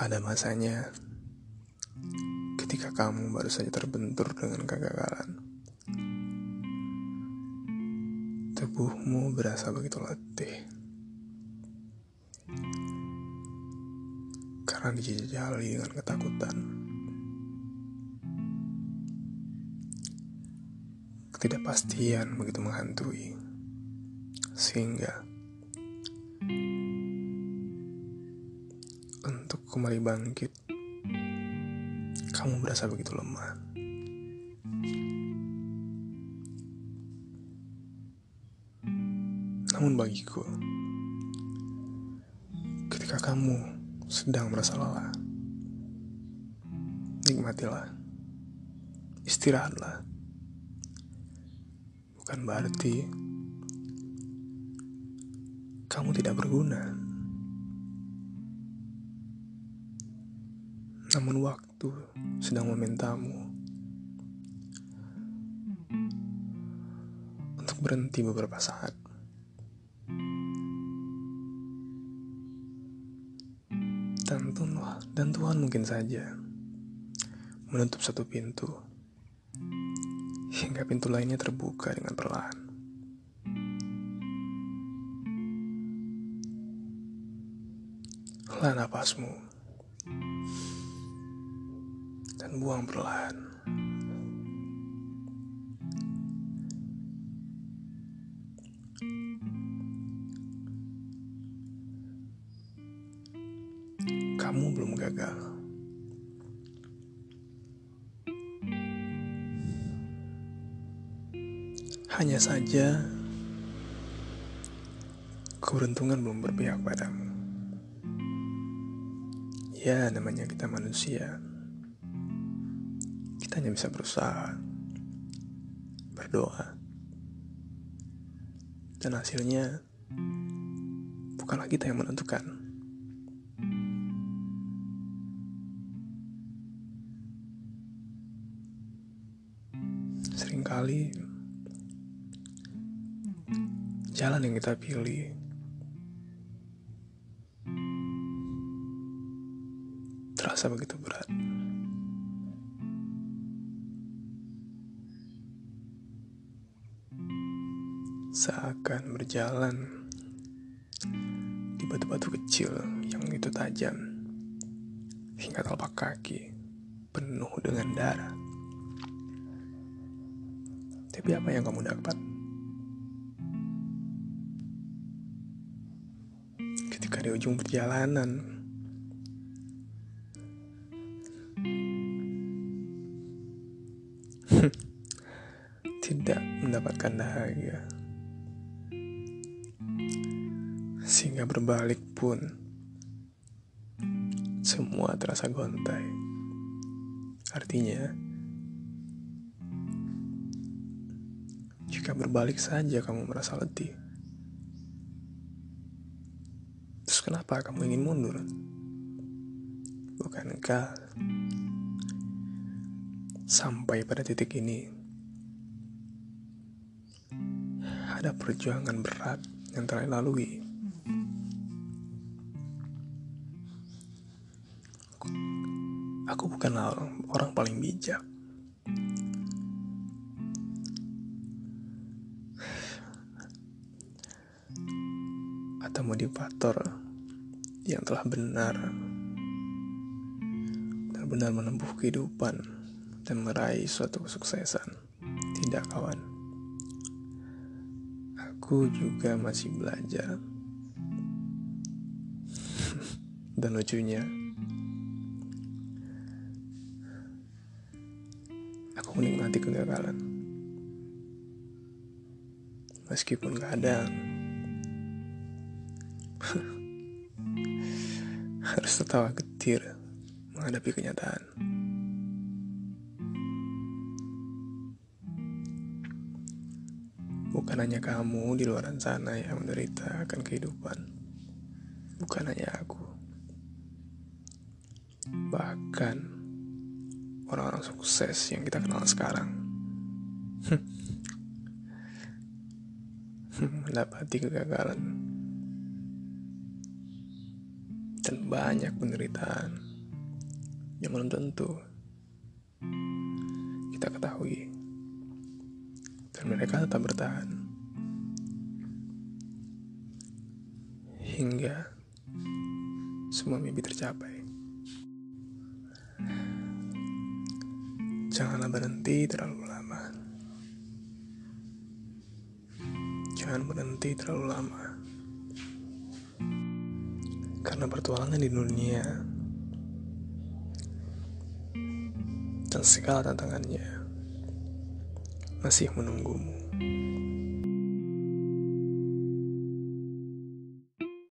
Ada masanya ketika kamu baru saja terbentur dengan kegagalan. Tubuhmu berasa begitu letih. Karena dijejali dengan ketakutan. Ketidakpastian begitu menghantui. Sehingga kembali bangkit, kamu berasa begitu lemah. Namun bagiku, ketika kamu sedang merasa lelah, nikmatilah, istirahatlah. Bukan berarti kamu tidak berguna. Namun waktu sedang memintamu untuk berhenti beberapa saat. Dan Tuhan, dan Tuhan mungkin saja menutup satu pintu hingga pintu lainnya terbuka dengan perlahan. Hela napasmu dan buang perlahan. Kamu belum gagal. Hanya saja keberuntungan belum berpihak padamu. Ya, namanya kita manusia. Kita hanya bisa berusaha, berdoa, dan hasilnya bukanlah kita yang menentukan. Seringkali jalan yang kita pilih terasa begitu berat. Seakan berjalan di batu-batu kecil yang itu tajam hingga telapak kaki penuh dengan darah. Tapi apa yang kamu dapat? Ketika di ujung perjalanan tidak mendapatkan dahaga sehingga berbalik pun semua terasa gontai artinya jika berbalik saja kamu merasa letih terus kenapa kamu ingin mundur bukankah sampai pada titik ini ada perjuangan berat yang telah lalui. Aku bukanlah orang paling bijak. Atau motivator yang telah benar benar-benar menempuh kehidupan dan meraih suatu kesuksesan. Tidak kawan. Aku juga masih belajar. dan lucunya, menikmati kegagalan. Meskipun kadang harus tertawa getir menghadapi kenyataan. Bukan hanya kamu di luar sana yang menderita akan kehidupan. Bukan hanya aku. Bahkan orang-orang sukses yang kita kenal sekarang mendapati kegagalan dan banyak penderitaan. yang belum tentu kita ketahui dan mereka tetap bertahan hingga semua mimpi tercapai. Janganlah berhenti terlalu lama. Jangan berhenti terlalu lama. Karena pertualangan di dunia dan segala tantangannya masih menunggumu.